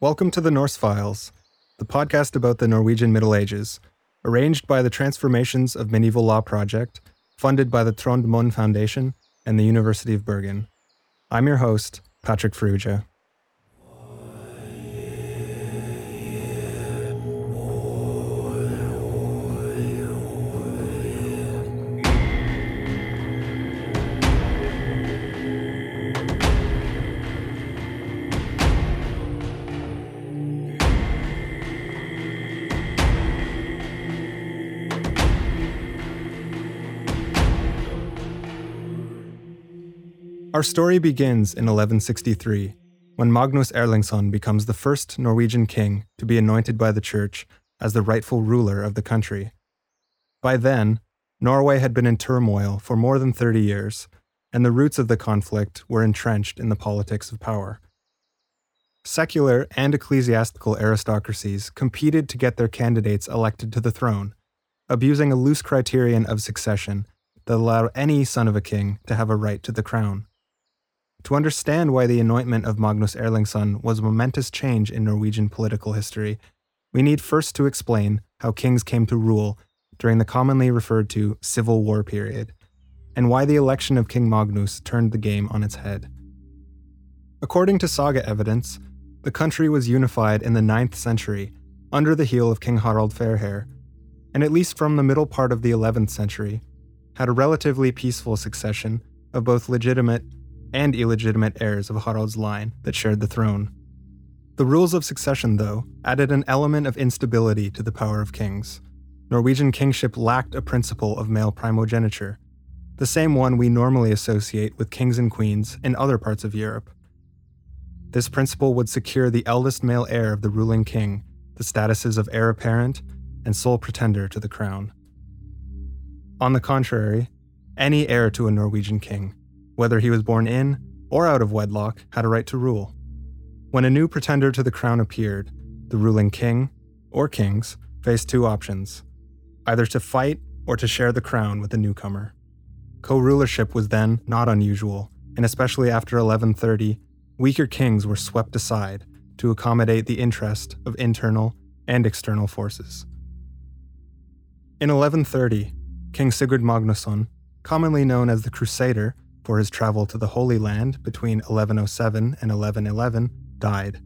Welcome to the Norse Files, the podcast about the Norwegian Middle Ages, arranged by the Transformations of Medieval Law Project, funded by the Trond Foundation and the University of Bergen. I'm your host, Patrick Ferrugia. Our story begins in 1163, when Magnus Erlingsson becomes the first Norwegian king to be anointed by the church as the rightful ruler of the country. By then, Norway had been in turmoil for more than 30 years, and the roots of the conflict were entrenched in the politics of power. Secular and ecclesiastical aristocracies competed to get their candidates elected to the throne, abusing a loose criterion of succession that allowed any son of a king to have a right to the crown. To understand why the anointment of Magnus Erlingsson was a momentous change in Norwegian political history, we need first to explain how kings came to rule during the commonly referred to Civil War period, and why the election of King Magnus turned the game on its head. According to saga evidence, the country was unified in the 9th century under the heel of King Harald Fairhair, and at least from the middle part of the 11th century, had a relatively peaceful succession of both legitimate and illegitimate heirs of Harald's line that shared the throne. The rules of succession, though, added an element of instability to the power of kings. Norwegian kingship lacked a principle of male primogeniture, the same one we normally associate with kings and queens in other parts of Europe. This principle would secure the eldest male heir of the ruling king the statuses of heir apparent and sole pretender to the crown. On the contrary, any heir to a Norwegian king whether he was born in or out of wedlock, had a right to rule. When a new pretender to the crown appeared, the ruling king, or kings, faced two options either to fight or to share the crown with the newcomer. Co rulership was then not unusual, and especially after 1130, weaker kings were swept aside to accommodate the interest of internal and external forces. In 1130, King Sigurd Magnusson, commonly known as the Crusader, for his travel to the Holy Land between 1107 and 1111, died.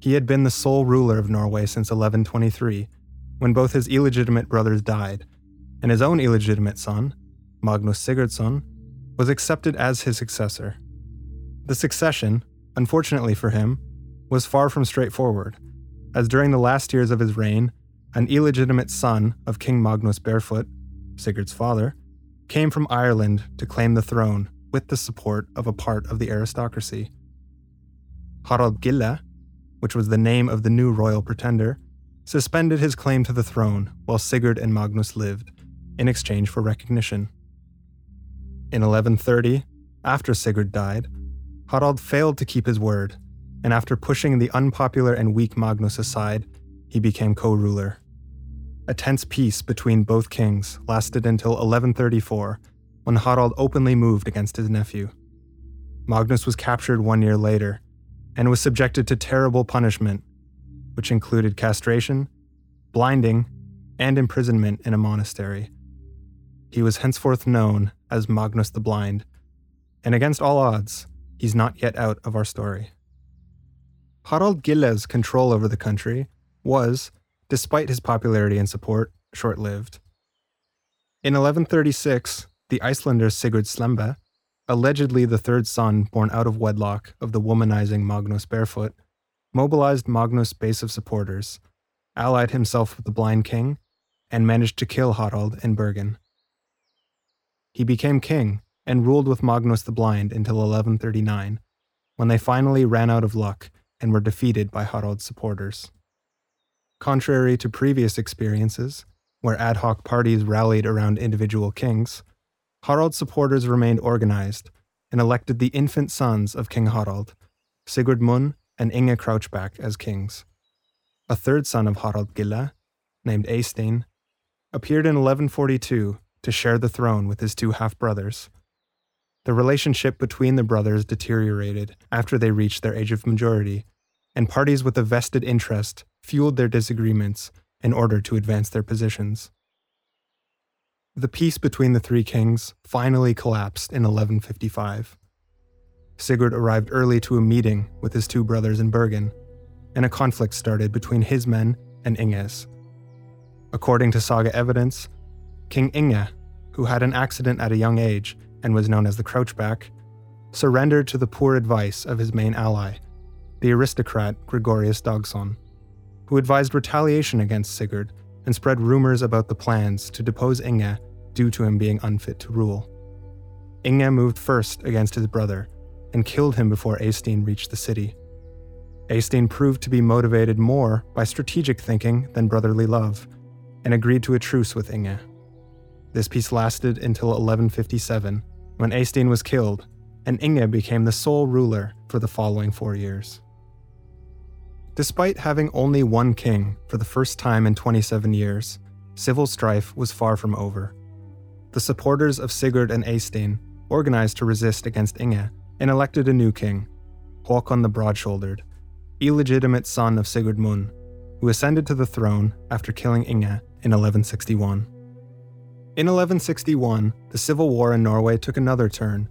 He had been the sole ruler of Norway since 1123, when both his illegitimate brothers died, and his own illegitimate son, Magnus Sigurdsson, was accepted as his successor. The succession, unfortunately for him, was far from straightforward, as during the last years of his reign, an illegitimate son of King Magnus Barefoot, Sigurd's father, came from Ireland to claim the throne with the support of a part of the aristocracy. Harald Gille, which was the name of the new royal pretender, suspended his claim to the throne while Sigurd and Magnus lived, in exchange for recognition. In 1130, after Sigurd died, Harald failed to keep his word, and after pushing the unpopular and weak Magnus aside, he became co ruler. A tense peace between both kings lasted until 1134 when Harald openly moved against his nephew. Magnus was captured one year later and was subjected to terrible punishment, which included castration, blinding, and imprisonment in a monastery. He was henceforth known as Magnus the Blind, and against all odds, he's not yet out of our story. Harald Gille's control over the country was, despite his popularity and support, short lived. In 1136, the Icelander Sigurd Slembe, allegedly the third son born out of wedlock of the womanizing Magnus Barefoot, mobilized Magnus' base of supporters, allied himself with the Blind King, and managed to kill Harald in Bergen. He became king and ruled with Magnus the Blind until 1139, when they finally ran out of luck and were defeated by Harald's supporters. Contrary to previous experiences, where ad hoc parties rallied around individual kings, Harald's supporters remained organized and elected the infant sons of King Harald, Sigurd Munn and Inge Crouchback, as kings. A third son of Harald Gille, named Eystein, appeared in 1142 to share the throne with his two half brothers. The relationship between the brothers deteriorated after they reached their age of majority, and parties with a vested interest fueled their disagreements in order to advance their positions. The peace between the three kings finally collapsed in 1155. Sigurd arrived early to a meeting with his two brothers in Bergen, and a conflict started between his men and Inge's. According to saga evidence, King Inge, who had an accident at a young age and was known as the Crouchback, surrendered to the poor advice of his main ally, the aristocrat Gregorius Dagson, who advised retaliation against Sigurd and spread rumors about the plans to depose Inge due to him being unfit to rule. Inge moved first against his brother and killed him before Eystein reached the city. Eystein proved to be motivated more by strategic thinking than brotherly love, and agreed to a truce with Inge. This peace lasted until 1157, when Eystein was killed, and Inge became the sole ruler for the following four years. Despite having only one king for the first time in 27 years, civil strife was far from over. The supporters of Sigurd and Eystein organized to resist against Inge and elected a new king, Håkon the Broad Shouldered, illegitimate son of Sigurd Munn, who ascended to the throne after killing Inge in 1161. In 1161, the civil war in Norway took another turn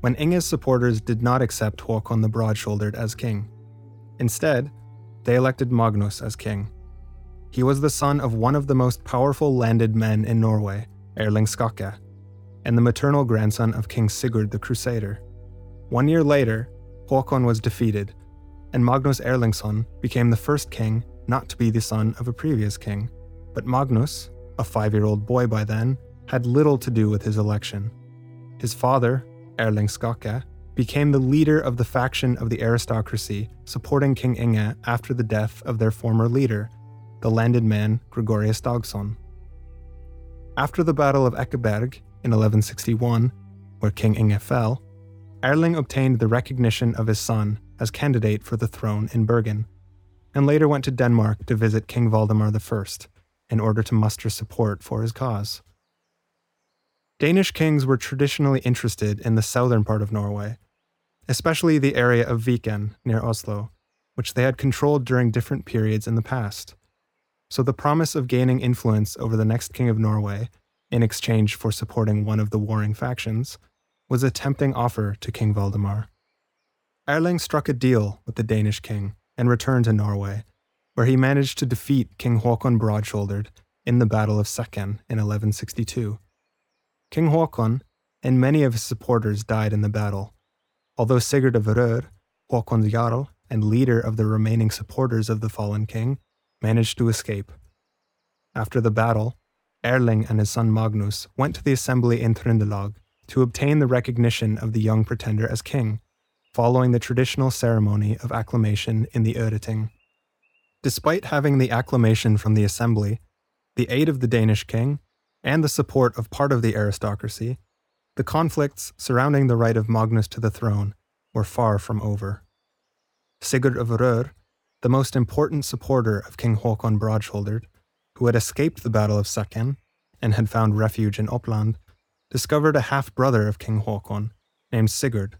when Inge's supporters did not accept Håkon the Broad Shouldered as king. Instead, they elected Magnus as king. He was the son of one of the most powerful landed men in Norway, Erling Skakke, and the maternal grandson of King Sigurd the Crusader. One year later, Håkon was defeated, and Magnus Erlingsson became the first king not to be the son of a previous king. But Magnus, a five year old boy by then, had little to do with his election. His father, Erling Skakke, became the leader of the faction of the aristocracy supporting King Inge after the death of their former leader, the landed man Gregorius Dagson. After the Battle of Ekeberg in 1161, where King Inge fell, Erling obtained the recognition of his son as candidate for the throne in Bergen, and later went to Denmark to visit King Valdemar I in order to muster support for his cause. Danish kings were traditionally interested in the southern part of Norway, especially the area of Viken near Oslo, which they had controlled during different periods in the past. So the promise of gaining influence over the next king of Norway, in exchange for supporting one of the warring factions, was a tempting offer to King Valdemar. Erling struck a deal with the Danish king and returned to Norway, where he managed to defeat King Håkon Broadshouldered in the Battle of Sekken in 1162. King Håkon and many of his supporters died in the battle, although Sigurd of Rør, Håkon's Jarl and leader of the remaining supporters of the fallen king, managed to escape. After the battle, Erling and his son Magnus went to the assembly in Trøndelag to obtain the recognition of the young pretender as king, following the traditional ceremony of acclamation in the Øreting. Despite having the acclamation from the assembly, the aid of the Danish king, and the support of part of the aristocracy, the conflicts surrounding the right of Magnus to the throne were far from over. Sigurd of Rør, the most important supporter of King Håkon Broadshouldered, who had escaped the Battle of Sekken and had found refuge in Uppland, discovered a half brother of King Håkon named Sigurd,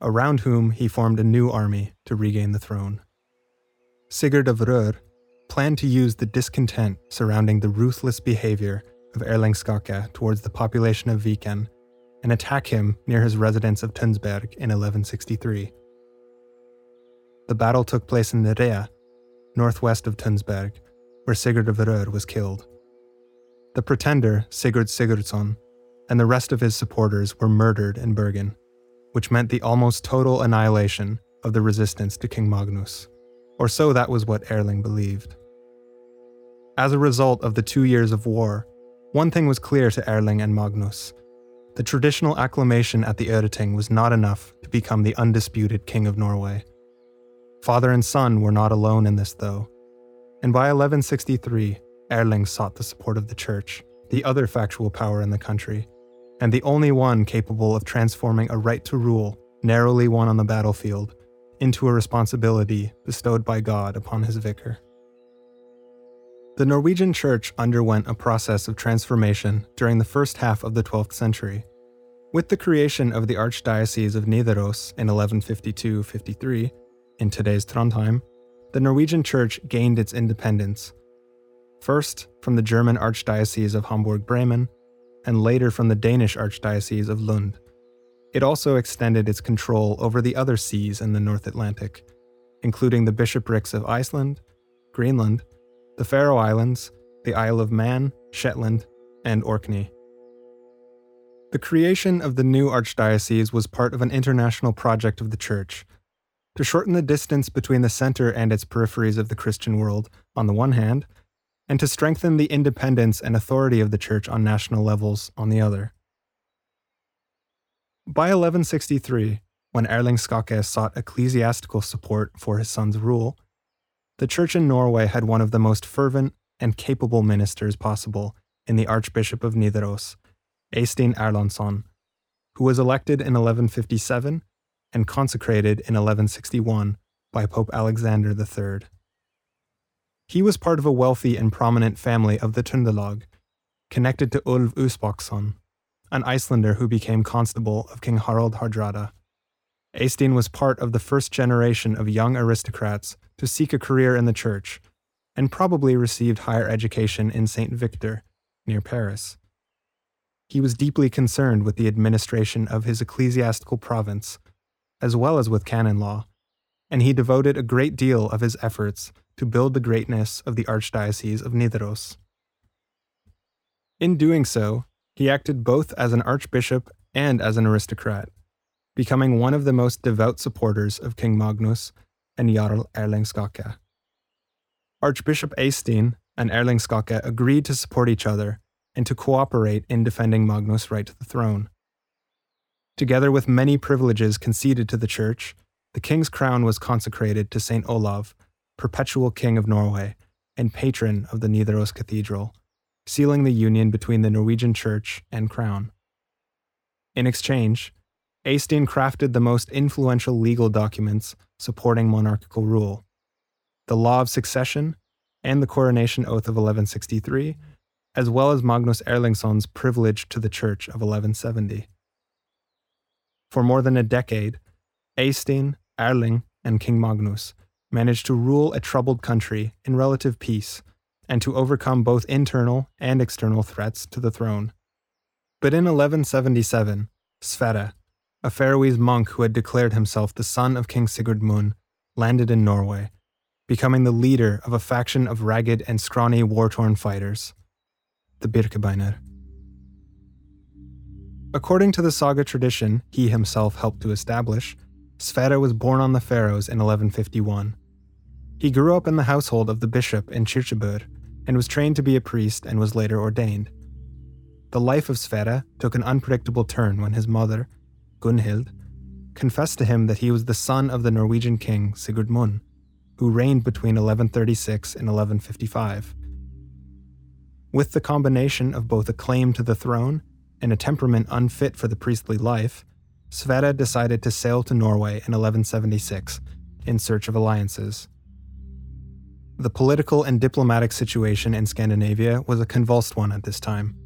around whom he formed a new army to regain the throne. Sigurd of Rør planned to use the discontent surrounding the ruthless behavior of Erling Skakke towards the population of Viken and attack him near his residence of Tunsberg in 1163. The battle took place in Nerea, northwest of Tunsberg, where Sigurd of was killed. The pretender, Sigurd Sigurdsson, and the rest of his supporters were murdered in Bergen, which meant the almost total annihilation of the resistance to King Magnus, or so that was what Erling believed. As a result of the two years of war, one thing was clear to Erling and Magnus. The traditional acclamation at the Øreting was not enough to become the undisputed King of Norway. Father and son were not alone in this, though, and by 1163, Erling sought the support of the Church, the other factual power in the country, and the only one capable of transforming a right to rule, narrowly won on the battlefield, into a responsibility bestowed by God upon his vicar. The Norwegian Church underwent a process of transformation during the first half of the 12th century. With the creation of the Archdiocese of Nidaros in 1152 53, in today's Trondheim, the Norwegian Church gained its independence, first from the German Archdiocese of Hamburg Bremen, and later from the Danish Archdiocese of Lund. It also extended its control over the other sees in the North Atlantic, including the bishoprics of Iceland, Greenland, the Faroe Islands, the Isle of Man, Shetland, and Orkney. The creation of the new archdiocese was part of an international project of the Church to shorten the distance between the center and its peripheries of the Christian world, on the one hand, and to strengthen the independence and authority of the Church on national levels, on the other. By 1163, when Erling Skakke sought ecclesiastical support for his son's rule, the Church in Norway had one of the most fervent and capable ministers possible in the Archbishop of Nidaros, Eystein Erlandsson, who was elected in 1157 and consecrated in 1161 by Pope Alexander III. He was part of a wealthy and prominent family of the Trøndelag, connected to Ulv Uspaksson, an Icelander who became constable of King Harald Hardrada. Eystein was part of the first generation of young aristocrats to seek a career in the church, and probably received higher education in St. Victor, near Paris. He was deeply concerned with the administration of his ecclesiastical province, as well as with canon law, and he devoted a great deal of his efforts to build the greatness of the Archdiocese of Nidaros. In doing so, he acted both as an archbishop and as an aristocrat, becoming one of the most devout supporters of King Magnus and Jarl Erling Skakke. Archbishop Eystein and Erling Skakke agreed to support each other and to cooperate in defending Magnus' right to the throne. Together with many privileges conceded to the church, the king's crown was consecrated to St. Olav, perpetual king of Norway and patron of the Nidaros Cathedral, sealing the union between the Norwegian church and crown. In exchange, Eystein crafted the most influential legal documents supporting monarchical rule the Law of Succession and the Coronation Oath of 1163, as well as Magnus Erlingsson's privilege to the Church of 1170. For more than a decade, Eystein, Erling, and King Magnus managed to rule a troubled country in relative peace and to overcome both internal and external threats to the throne. But in 1177, Sverre, a Faroese monk who had declared himself the son of King Sigurd Munn, landed in Norway, becoming the leader of a faction of ragged and scrawny war torn fighters, the Birkebeiner. According to the saga tradition he himself helped to establish, Sverre was born on the Faroes in 1151. He grew up in the household of the bishop in Kirkjubøur and was trained to be a priest and was later ordained. The life of Sverre took an unpredictable turn when his mother, Gunhild, confessed to him that he was the son of the Norwegian king Sigurd Munn, who reigned between 1136 and 1155. With the combination of both a claim to the throne and a temperament unfit for the priestly life, Sverre decided to sail to Norway in 1176 in search of alliances. The political and diplomatic situation in Scandinavia was a convulsed one at this time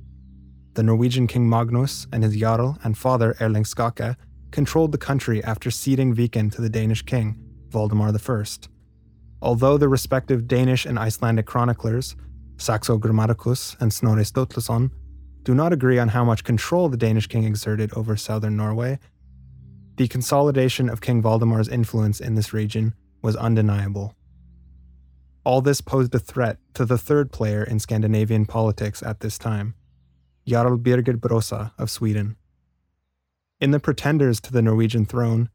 the Norwegian King Magnus and his Jarl and father Erling Skakke controlled the country after ceding Viken to the Danish king, Valdemar I. Although the respective Danish and Icelandic chroniclers, Saxo Grammaticus and Snorri Sturluson, do not agree on how much control the Danish king exerted over southern Norway, the consolidation of King Valdemar's influence in this region was undeniable. All this posed a threat to the third player in Scandinavian politics at this time, Jarl Birger Brosa of Sweden. In the pretenders to the Norwegian throne,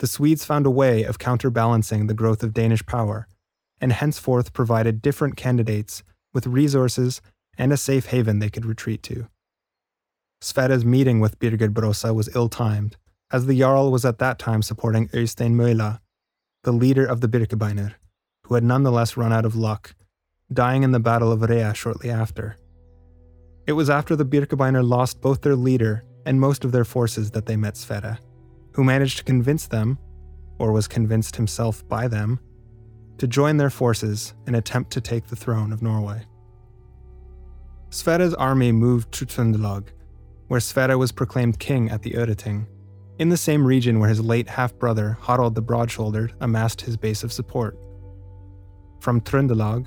the Swedes found a way of counterbalancing the growth of Danish power, and henceforth provided different candidates with resources and a safe haven they could retreat to. Sverre's meeting with Birger Brosa was ill timed, as the Jarl was at that time supporting Eystein Mølla, the leader of the Birkebeiner, who had nonetheless run out of luck, dying in the Battle of Rea shortly after. It was after the Birkebeiner lost both their leader and most of their forces that they met Sverre, who managed to convince them, or was convinced himself by them, to join their forces and attempt to take the throne of Norway. Sverre's army moved to Trøndelag, where Sverre was proclaimed king at the Øreting, in the same region where his late half brother Harald the Broad Shouldered amassed his base of support. From Trøndelag,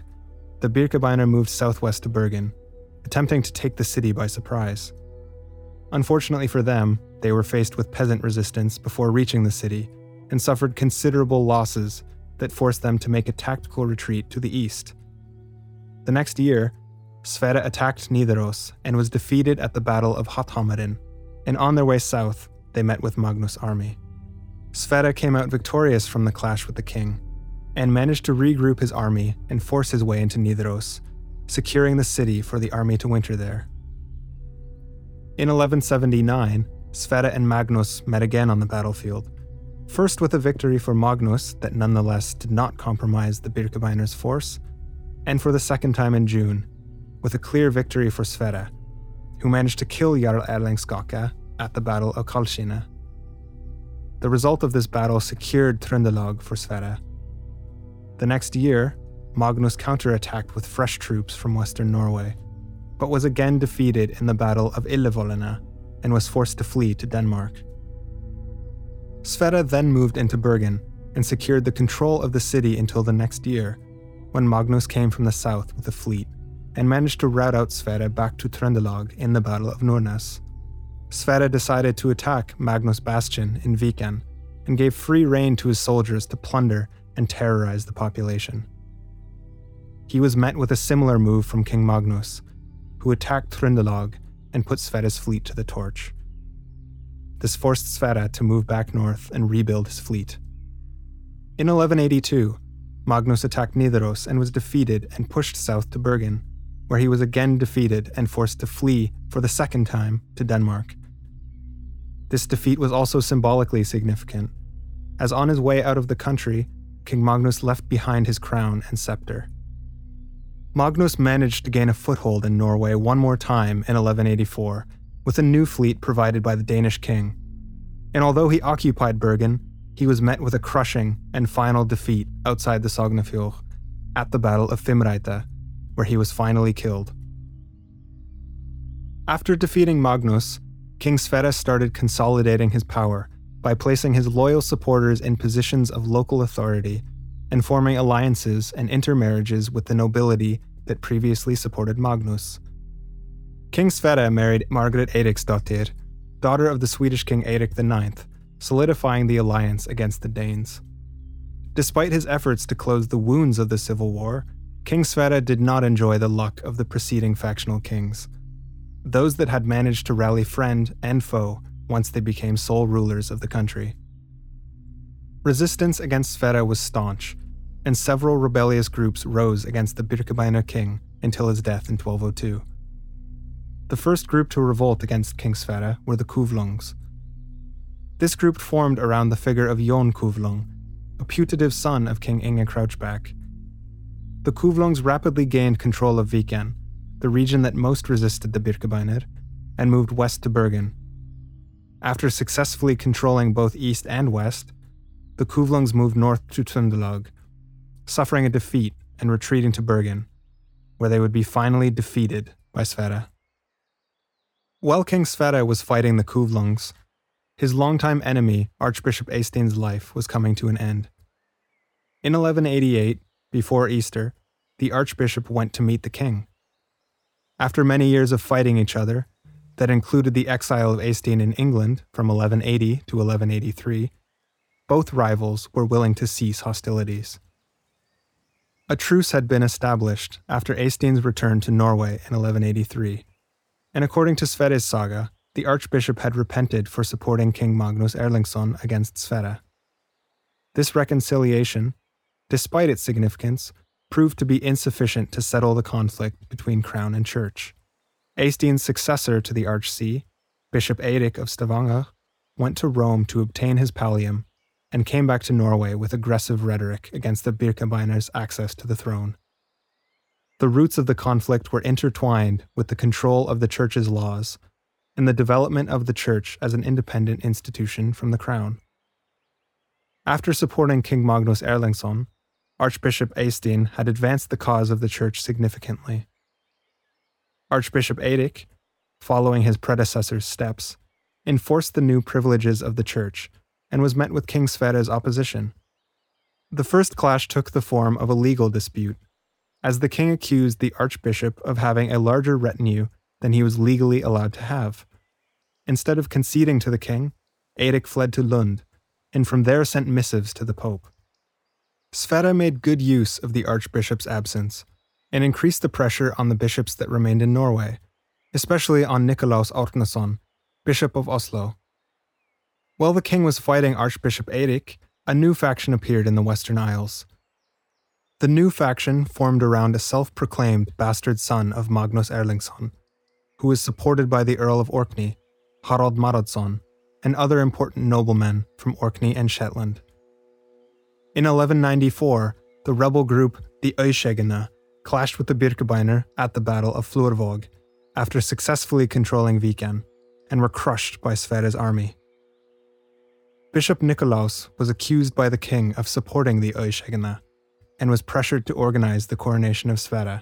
the Birkebeiner moved southwest to Bergen, attempting to take the city by surprise. Unfortunately for them, they were faced with peasant resistance before reaching the city and suffered considerable losses that forced them to make a tactical retreat to the east. The next year, Sverre attacked Nidaros and was defeated at the Battle of Hatthammeren, and on their way south, they met with Magnus' army. Sverre came out victorious from the clash with the king, and managed to regroup his army and force his way into Nidaros, securing the city for the army to winter there. In 1179, Sverre and Magnus met again on the battlefield, first with a victory for Magnus that nonetheless did not compromise the Birkebeiner's force, and for the second time in June, with a clear victory for Sverre, who managed to kill Jarl Erling Skakke at the Battle of Kalskinna. The result of this battle secured Trøndelag for Sverre. The next year, Magnus counterattacked with fresh troops from western Norway, but was again defeated in the Battle of Illevollene and was forced to flee to Denmark. Sverre then moved into Bergen and secured the control of the city until the next year, when Magnus came from the south with a fleet and managed to rout out Sverre back to Trøndelag in the Battle of Nordnes. Sverre decided to attack Magnus Bastion in Viken and gave free rein to his soldiers to plunder and terrorize the population. He was met with a similar move from King Magnus, who attacked Trøndelag and put Sverre's fleet to the torch. This forced Sverre to move back north and rebuild his fleet. In 1182, Magnus attacked Nidaros and was defeated and pushed south to Bergen, where he was again defeated and forced to flee for the second time to Denmark. This defeat was also symbolically significant, as on his way out of the country, King Magnus left behind his crown and scepter. Magnus managed to gain a foothold in Norway one more time in 1184 with a new fleet provided by the Danish king. And although he occupied Bergen, he was met with a crushing and final defeat outside the Sognefjord at the Battle of Fimreite, where he was finally killed. After defeating Magnus, King Sverre started consolidating his power by placing his loyal supporters in positions of local authority and forming alliances and intermarriages with the nobility that previously supported Magnus. King Sverre married Margaret Eiriksdottir, daughter of the Swedish King Eirik IX, solidifying the alliance against the Danes. Despite his efforts to close the wounds of the civil war, King Sverre did not enjoy the luck of the preceding factional kings those that had managed to rally friend and foe once they became sole rulers of the country. Resistance against Sverre was staunch, and several rebellious groups rose against the Birkebeiner king until his death in 1202. The first group to revolt against King Sverre were the Kuvlungs. This group formed around the figure of Jon Kuvlung, a putative son of King Inge Crouchback. The Kuvlungs rapidly gained control of Viken the region that most resisted the Birkebeiner, and moved west to Bergen. After successfully controlling both east and west, the Kuvlungs moved north to Trøndelag, suffering a defeat and retreating to Bergen, where they would be finally defeated by Sverre. While King Sverre was fighting the Kuvlungs, his longtime enemy, Archbishop Eystein's life was coming to an end. In 1188, before Easter, the Archbishop went to meet the king. After many years of fighting each other, that included the exile of Eystein in England from 1180 to 1183, both rivals were willing to cease hostilities. A truce had been established after Eystein's return to Norway in 1183, and according to Sverre's saga, the archbishop had repented for supporting King Magnus Erlingsson against Sverre. This reconciliation, despite its significance, proved to be insufficient to settle the conflict between crown and church. Eystein's successor to the archsee, Bishop Eirik of Stavanger, went to Rome to obtain his pallium and came back to Norway with aggressive rhetoric against the Birkebeiner's access to the throne. The roots of the conflict were intertwined with the control of the church's laws and the development of the church as an independent institution from the crown. After supporting King Magnus Erlingsson, Archbishop Eystein had advanced the cause of the church significantly. Archbishop Eirik, following his predecessor's steps, enforced the new privileges of the church and was met with King Sverre's opposition. The first clash took the form of a legal dispute, as the king accused the archbishop of having a larger retinue than he was legally allowed to have. Instead of conceding to the king, Eirik fled to Lund, and from there sent missives to the pope. Sverre made good use of the archbishop's absence and increased the pressure on the bishops that remained in Norway, especially on Nikolaus Árnason, bishop of Oslo. While the king was fighting Archbishop Eirik, a new faction appeared in the Western Isles. The new faction formed around a self proclaimed bastard son of Magnus Erlingsson, who was supported by the Earl of Orkney, Harald Maddadsson, and other important noblemen from Orkney and Shetland. In 1194, the rebel group the Øyskjeggene clashed with the Birkebeiner at the Battle of Florvåg after successfully controlling Viken, and were crushed by Sverre's army. Bishop Nikolaus was accused by the king of supporting the Øyskjeggene and was pressured to organize the coronation of Sverre,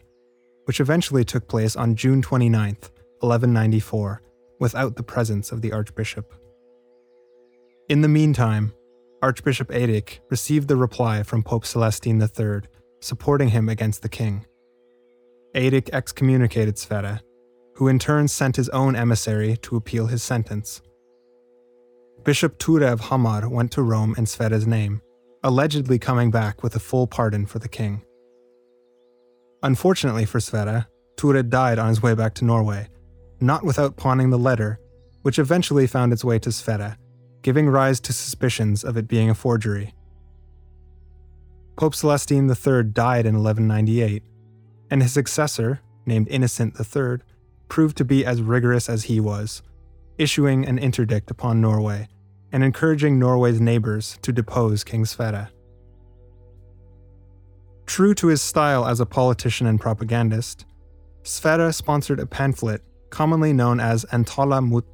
which eventually took place on June 29, 1194, without the presence of the archbishop. In the meantime, Archbishop Eirik received the reply from Pope Celestine III, supporting him against the king. Eirik excommunicated Sverre, who in turn sent his own emissary to appeal his sentence. Bishop Ture of Hamar went to Rome in Sverre's name, allegedly coming back with a full pardon for the king. Unfortunately for Sverre, Ture died on his way back to Norway, not without pawning the letter, which eventually found its way to Sverre giving rise to suspicions of it being a forgery. Pope Celestine III died in 1198, and his successor, named Innocent III, proved to be as rigorous as he was, issuing an interdict upon Norway and encouraging Norway's neighbors to depose King Sverre. True to his style as a politician and propagandist, Sverre sponsored a pamphlet commonly known as En tale mot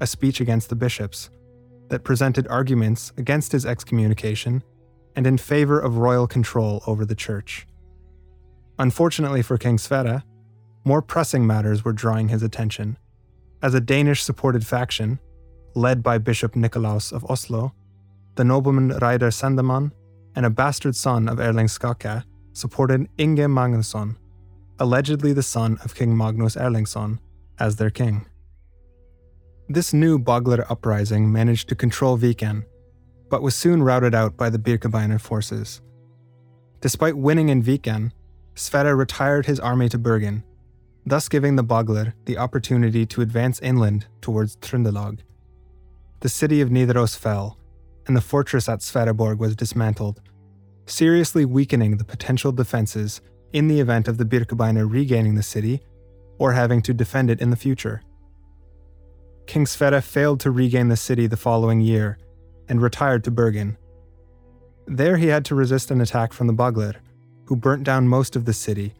a speech against the bishops that presented arguments against his excommunication and in favor of royal control over the church. Unfortunately for King Sverre, more pressing matters were drawing his attention, as a Danish supported faction, led by Bishop Nikolaus of Oslo, the nobleman Reidar Sandemann, and a bastard son of Erling Skakke, supported Inge Magnusson, allegedly the son of King Magnus Erlingsson, as their king. This new Bagler uprising managed to control Viken, but was soon routed out by the Birkebeiner forces. Despite winning in Viken, Sverre retired his army to Bergen, thus giving the Bagler the opportunity to advance inland towards Trøndelag. The city of Nidaros fell, and the fortress at Sverreborg was dismantled, seriously weakening the potential defenses in the event of the Birkebeiner regaining the city or having to defend it in the future. King Sverre failed to regain the city the following year and retired to Bergen. There he had to resist an attack from the Bagler, who burnt down most of the city,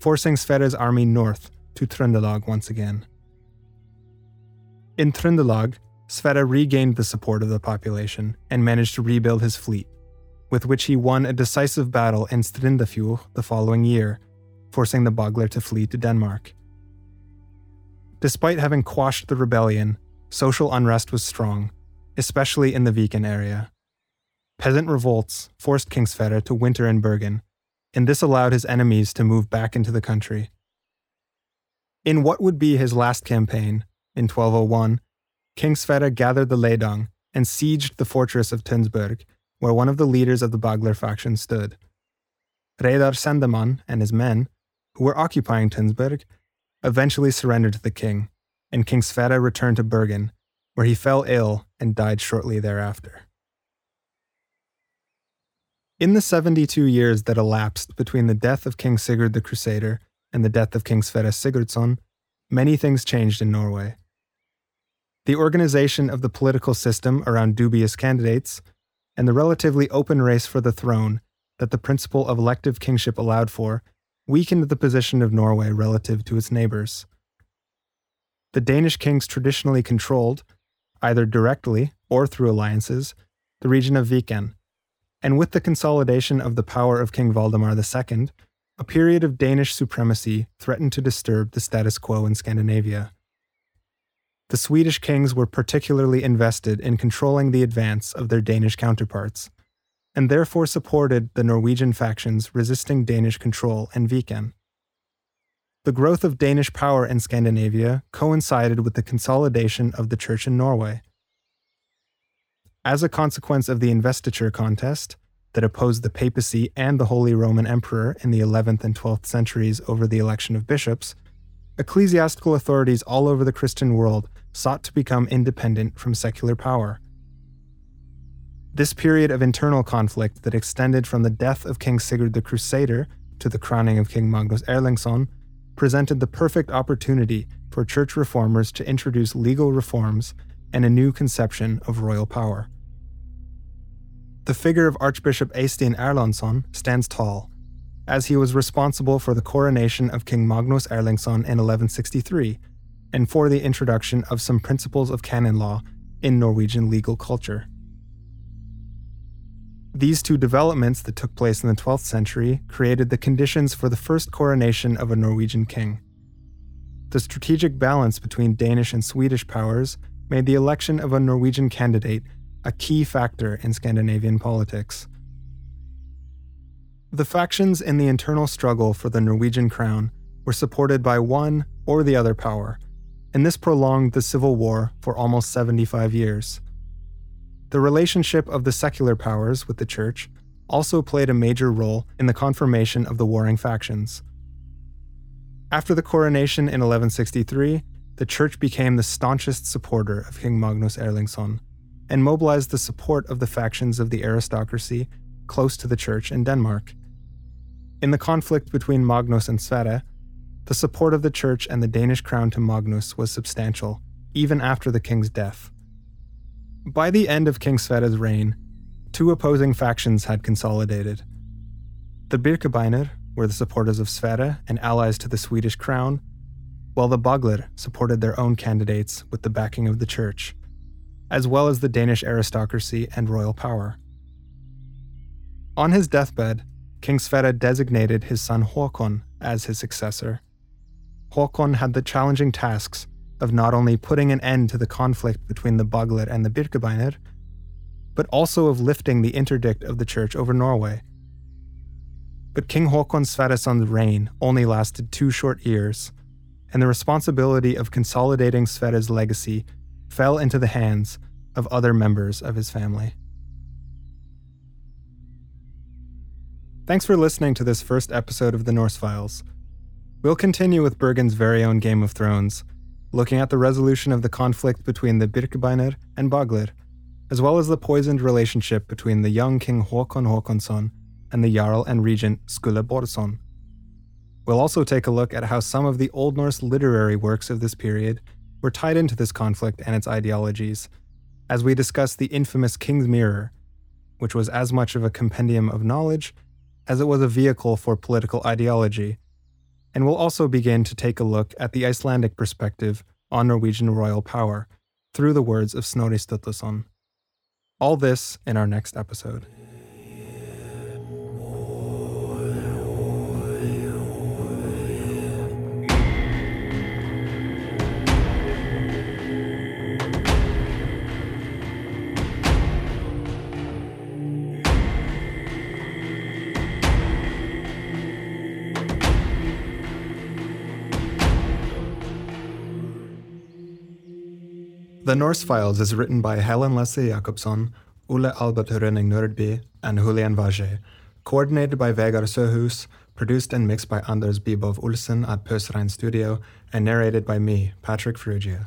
forcing Sverre's army north to Trøndelag once again. In Trøndelag, Sverre regained the support of the population and managed to rebuild his fleet, with which he won a decisive battle in Strindafjord the following year, forcing the Bagler to flee to Denmark. Despite having quashed the rebellion, social unrest was strong, especially in the Viken area. Peasant revolts forced King Sverre to winter in Bergen, and this allowed his enemies to move back into the country. In what would be his last campaign, in 1201, King Sverre gathered the Leidang and sieged the fortress of Tønsberg, where one of the leaders of the Bagler faction stood. Reidar Sandemann and his men, who were occupying Tønsberg, eventually surrendered to the king, and King Sverre returned to Bergen, where he fell ill and died shortly thereafter. In the 72 years that elapsed between the death of King Sigurd the Crusader and the death of King Sverre Sigurdsson, many things changed in Norway. The organization of the political system around dubious candidates, and the relatively open race for the throne that the principle of elective kingship allowed for, weakened the position of Norway relative to its neighbors. The Danish kings traditionally controlled, either directly or through alliances, the region of Viken, and with the consolidation of the power of King Valdemar II, a period of Danish supremacy threatened to disturb the status quo in Scandinavia. The Swedish kings were particularly invested in controlling the advance of their Danish counterparts, and therefore supported the Norwegian factions resisting Danish control in Viken. The growth of Danish power in Scandinavia coincided with the consolidation of the Church in Norway. As a consequence of the investiture contest that opposed the papacy and the Holy Roman Emperor in the 11th and 12th centuries over the election of bishops, ecclesiastical authorities all over the Christian world sought to become independent from secular power. This period of internal conflict that extended from the death of King Sigurd the Crusader to the crowning of King Magnus Erlingsson presented the perfect opportunity for church reformers to introduce legal reforms and a new conception of royal power. The figure of Archbishop Eystein Erlandsson stands tall, as he was responsible for the coronation of King Magnus Erlingsson in 1163 and for the introduction of some principles of canon law in Norwegian legal culture. These two developments that took place in the 12th century created the conditions for the first coronation of a Norwegian king. The strategic balance between Danish and Swedish powers made the election of a Norwegian candidate a key factor in Scandinavian politics. The factions in the internal struggle for the Norwegian crown were supported by one or the other power, and this prolonged the civil war for almost 75 years. The relationship of the secular powers with the church also played a major role in the confirmation of the warring factions. After the coronation in 1163, the church became the staunchest supporter of King Magnus Erlingsson and mobilized the support of the factions of the aristocracy close to the church in Denmark. In the conflict between Magnus and Sverre, the support of the church and the Danish crown to Magnus was substantial, even after the king's death. By the end of King Sverre's reign, two opposing factions had consolidated. The Birkebeiner were the supporters of Sverre and allies to the Swedish crown, while the Bagler supported their own candidates with the backing of the church, as well as the Danish aristocracy and royal power. On his deathbed, King Sverre designated his son Håkon as his successor. Håkon had the challenging tasks of not only putting an end to the conflict between the Bagler and the Birkebeiner, but also of lifting the interdict of the church over Norway. But King Håkon Sverresson's reign only lasted two short years, and the responsibility of consolidating Sverre's legacy fell into the hands of other members of his family. Thanks for listening to this first episode of the Norse Files. We'll continue with Bergen's very own Game of Thrones looking at the resolution of the conflict between the Birkebeiner and Bagler, as well as the poisoned relationship between the young King Håkon Håkonsson and the Jarl and Regent Skule Bårdsson. We'll also take a look at how some of the Old Norse literary works of this period were tied into this conflict and its ideologies, as we discuss the infamous King's Mirror, which was as much of a compendium of knowledge as it was a vehicle for political ideology and we'll also begin to take a look at the Icelandic perspective on Norwegian royal power through the words of Snorri Sturluson. All this in our next episode. The Norse Files is written by Helen Leslie Jacobson, Ole Albert Rønning Nordby, and Julian Vage, coordinated by Vegard Søhus, produced and mixed by Anders Bibov Olsen at Pøsrein Studio, and narrated by me, Patrick Frugia.